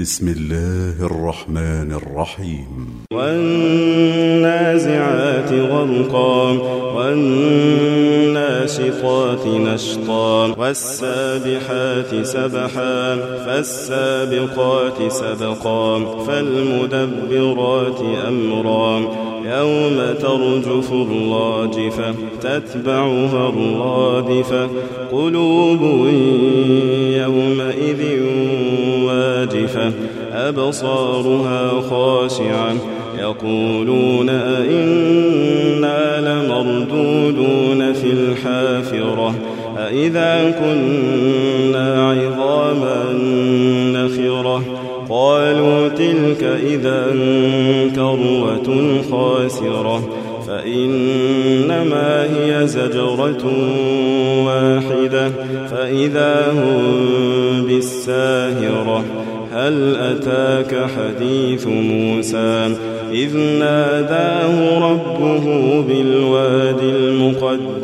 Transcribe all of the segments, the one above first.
بسم الله الرحمن الرحيم. والنازعات غرقا والناشطات نشطا والسابحات سبحا. فالسابقات سبقا فالمدبرات أمرا. يوم ترجف الراجفة تتبعها الرادفة قلوب يومئذ واجفة أبصارها خاشعة. يقولون أئنا لمردودون في الحافرة. أئذا كنا عظاما نخرة قالوا تلك إذا كروة خاسرة فإنما هي زجرة واحدة فإذا هم بالساهرة هل أتاك حديث موسى إذ ناداه ربه بالواد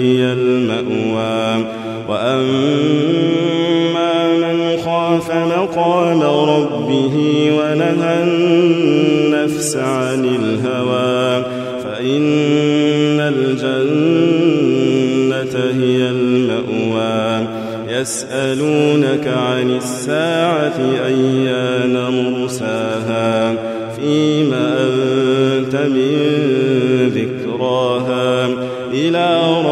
هي المأوى. وأما من خاف مقام ربه ونهى النفس عن الهوى فإن الجنة هي المأوى. يسألونك عن الساعة أيان مرساها فيما أنت من إلى